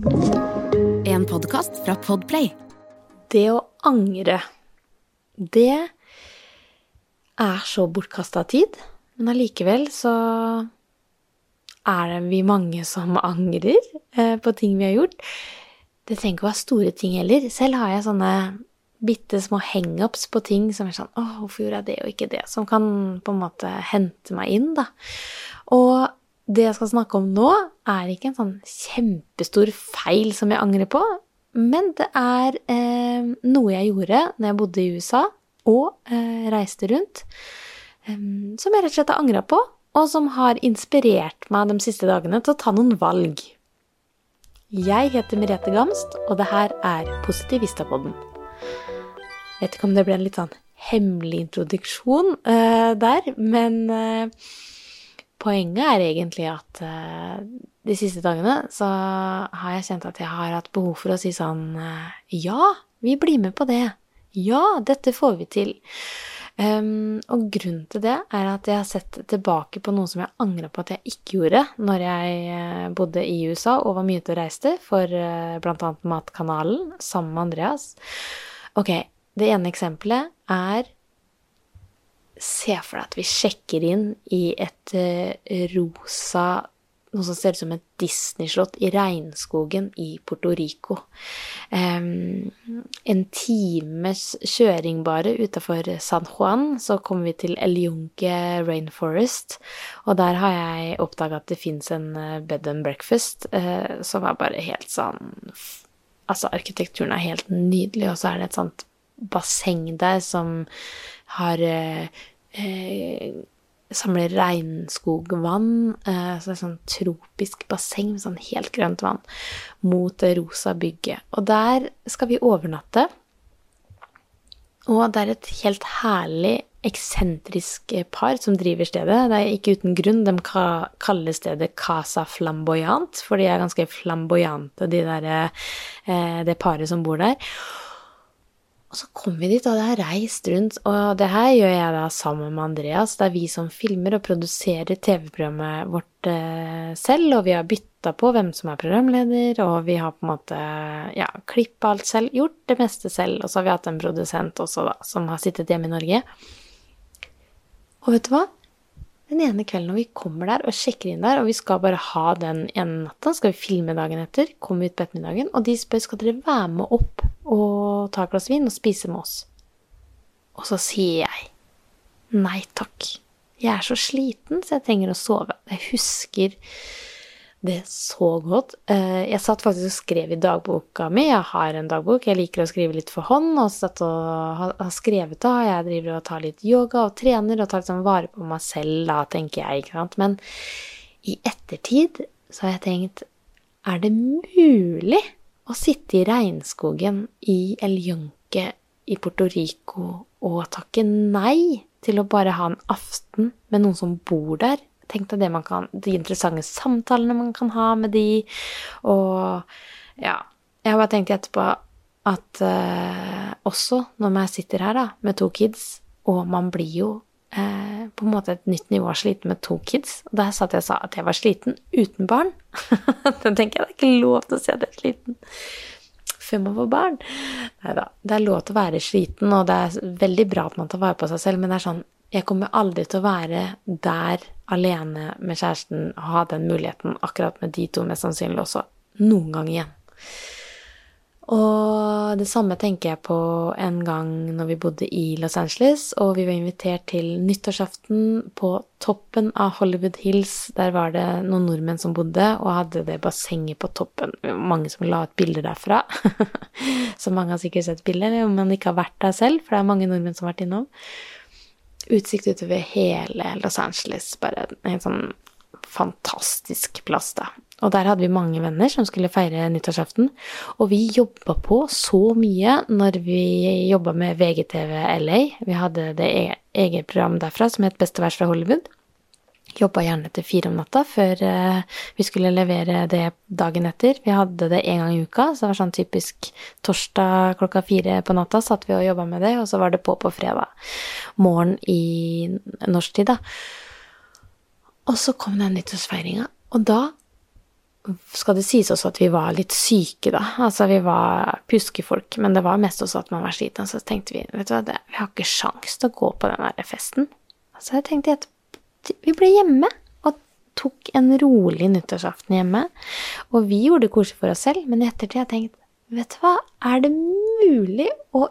En podkast fra Podplay. Det å angre, det er så bortkasta tid, men allikevel så er det vi mange som angrer eh, på ting vi har gjort. Det trenger ikke å være store ting heller. Selv har jeg sånne bitte små hangups på ting som er sånn Å, hvorfor gjorde jeg det og ikke det? Som kan på en måte hente meg inn, da. Og det jeg skal snakke om nå, er ikke en sånn kjempestor feil som jeg angrer på, men det er eh, noe jeg gjorde når jeg bodde i USA og eh, reiste rundt, eh, som jeg rett og slett har angra på, og som har inspirert meg de siste dagene til å ta noen valg. Jeg heter Merete Gamst, og det her er Positivistapodden. Vet ikke om det ble en litt sånn hemmelig introduksjon uh, der, men uh, poenget er egentlig at uh, de siste dagene så har jeg kjent at jeg har hatt behov for å si sånn Ja, vi blir med på det. Ja, dette får vi til. Um, og grunnen til det er at jeg har sett tilbake på noe som jeg angra på at jeg ikke gjorde når jeg bodde i USA og var mye ute og reiste for bl.a. Matkanalen sammen med Andreas. Ok, det ene eksempelet er Se for deg at vi sjekker inn i et uh, rosa noe som ser ut som et Disney-slott i regnskogen i Puerto Rico. Um, en times kjøring bare utafor San Juan, så kommer vi til El Junque Rainforest. Og der har jeg oppdaga at det fins en eh, bed and breakfast uh, som er bare helt sånn Altså, arkitekturen er helt nydelig, og så er det et sånt basseng der som har eh, samler regnskogvann, eh, så det er sånn tropisk basseng med sånn helt grønt vann, mot det rosa bygget. Og der skal vi overnatte. Og det er et helt herlig, eksentrisk par som driver stedet. Det er ikke uten grunn de kaller stedet Casa Flamboyant, for de er ganske flamboyante, de der, eh, det paret som bor der. Og så kom vi dit, og det har reist rundt, og det her gjør jeg da sammen med Andreas. Det er vi som filmer og produserer TV-programmet vårt eh, selv, og vi har bytta på hvem som er programleder, og vi har på en måte ja, klippa alt selv, gjort det meste selv, og så har vi hatt en produsent også, da, som har sittet hjemme i Norge. Og vet du hva? Den ene kvelden når vi kommer der og sjekker inn der, og vi skal bare ha den ene natta, skal vi filme dagen etter, komme ut på ettermiddagen, og de spør skal dere være med opp og ta et glass vin og spise med oss. Og så sier jeg nei takk. Jeg er så sliten, så jeg trenger å sove. Jeg husker det så godt. Eh, jeg satt faktisk og skrev i dagboka mi. Jeg har en dagbok, jeg liker å skrive litt for hånd. Og satt og har skrevet da. Jeg driver og tar litt yoga og trener og tar sånn vare på meg selv, da, tenker jeg, ikke sant. Men i ettertid så har jeg tenkt Er det mulig å sitte i regnskogen i El Junque i Puerto Rico og takke nei til å bare ha en aften med noen som bor der. Tenk deg det man kan, de interessante samtalene man kan ha med de, og ja Jeg har bare tenkt etterpå at uh, også når man sitter her da, med to kids, og man blir jo eh, på en måte et nytt nivå sliten med to kids. Og der satt jeg og sa at jeg var sliten uten barn. da tenker jeg det er ikke lov til å si at jeg er sliten før man får barn. Nei da. Det er lov til å være sliten, og det er veldig bra at man tar vare på seg selv, men det er sånn jeg kommer aldri til å være der alene med kjæresten og ha den muligheten akkurat med de to, mest sannsynlig også, noen gang igjen. Og det samme tenker jeg på en gang når vi bodde i Los Angeles, og vi var invitert til nyttårsaften på toppen av Hollywood Hills. Der var det noen nordmenn som bodde, og hadde det bassenget på toppen. Mange som la ut bilder derfra. Så mange har sikkert sett bilder, om man ikke har vært der selv, for det er mange nordmenn som har vært innom. Utsikt utover hele Los Angeles. Bare en sånn fantastisk plass, da. Og der hadde vi mange venner som skulle feire nyttårsaften. Og vi jobba på så mye når vi jobba med VGTV LA. Vi hadde det e-, eget program derfra som het Beste vers fra Hollywood. Jobba gjerne til fire om natta før uh, vi skulle levere det dagen etter. Vi hadde det én gang i uka, så det var sånn typisk torsdag klokka fire på natta satt vi og jobba med det, og så var det på på fredag morgen i norsk tid, da. Og så kom den nyttårsfeiringa, og da skal det sies også at vi var litt syke, da. Altså, vi var puskefolk, men det var mest også at man var sliten. Så tenkte vi vet du hva, det, vi har ikke sjans til å gå på den der festen. Så jeg tenkte at vi ble hjemme, og tok en rolig nyttårsaften hjemme. Og vi gjorde det koselig for oss selv, men i ettertid har jeg tenkt vet du hva, er det mulig å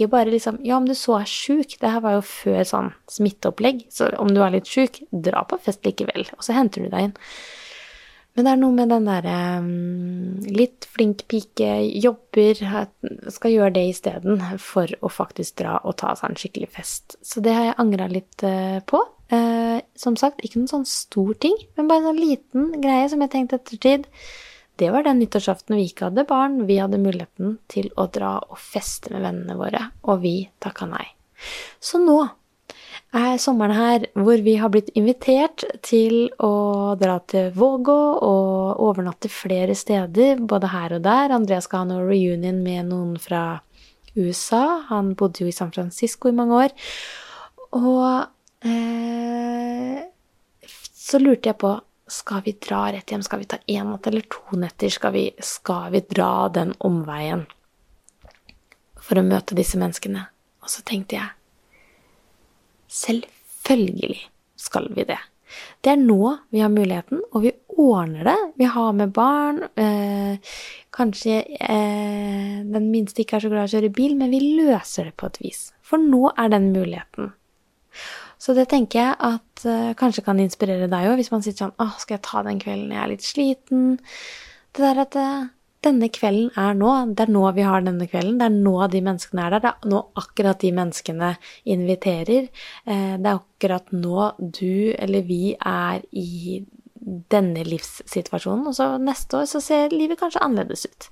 ikke bare liksom Ja, om du så er sjuk, det her var jo før sånn smitteopplegg, så om du er litt sjuk, dra på fest likevel, og så henter du deg inn. Men det er noe med den derre um, litt flink pike, jobber, skal gjøre det isteden for å faktisk dra og ta seg en skikkelig fest. Så det har jeg angra litt uh, på. Uh, som sagt, ikke noen sånn stor ting, men bare en sånn liten greie som jeg tenkte ettertid. Det var den nyttårsaften vi ikke hadde barn. Vi hadde muligheten til å dra og feste med vennene våre, og vi takka nei. Så nå er sommeren her hvor vi har blitt invitert til å dra til Vågå og overnatte flere steder, både her og der. Andreas skal ha noe reunion med noen fra USA. Han bodde jo i San Francisco i mange år. Og eh, så lurte jeg på skal vi dra rett hjem? Skal vi ta én natt eller to netter? Skal vi, skal vi dra den omveien for å møte disse menneskene? Og så tenkte jeg Selvfølgelig skal vi det. Det er nå vi har muligheten, og vi ordner det. Vi har med barn. Eh, kanskje eh, den minste ikke er så glad i å kjøre bil, men vi løser det på et vis. For nå er den muligheten. Så det tenker jeg at uh, kanskje kan inspirere deg òg, hvis man sitter sånn Å, skal jeg ta den kvelden jeg er litt sliten? Det der at uh, denne kvelden er nå. Det er nå vi har denne kvelden. Det er nå de menneskene er der. Det er nå akkurat de menneskene inviterer. Uh, det er akkurat nå du eller vi er i denne livssituasjonen. Og så neste år så ser livet kanskje annerledes ut.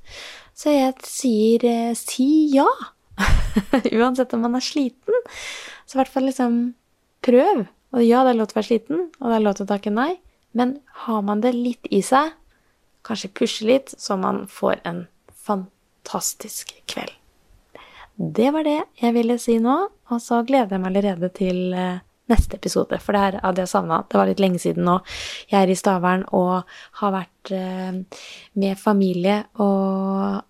Så jeg sier si ja. Uansett om man er sliten. Så i hvert fall liksom prøv. Og ja, det er lov til å være sliten, og det er lov til å takke nei. Men har man det litt i seg, kanskje pushe litt, så man får en fantastisk kveld. Det var det jeg ville si nå, og så gleder jeg meg allerede til eh, neste episode, for det her hadde jeg savna. Det var litt lenge siden nå. Jeg er i Stavern og har vært eh, med familie og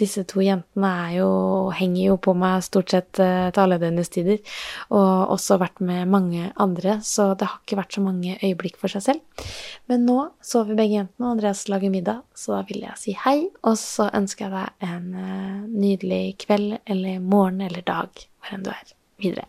disse to jentene jo, henger jo på meg stort sett uh, til alle døgnets tider. Og også vært med mange andre, så det har ikke vært så mange øyeblikk for seg selv. Men nå sover begge jentene, og Andreas lager middag, så da vil jeg si hei. Og så ønsker jeg deg en uh, nydelig kveld eller morgen eller dag, hvor enn du er, videre.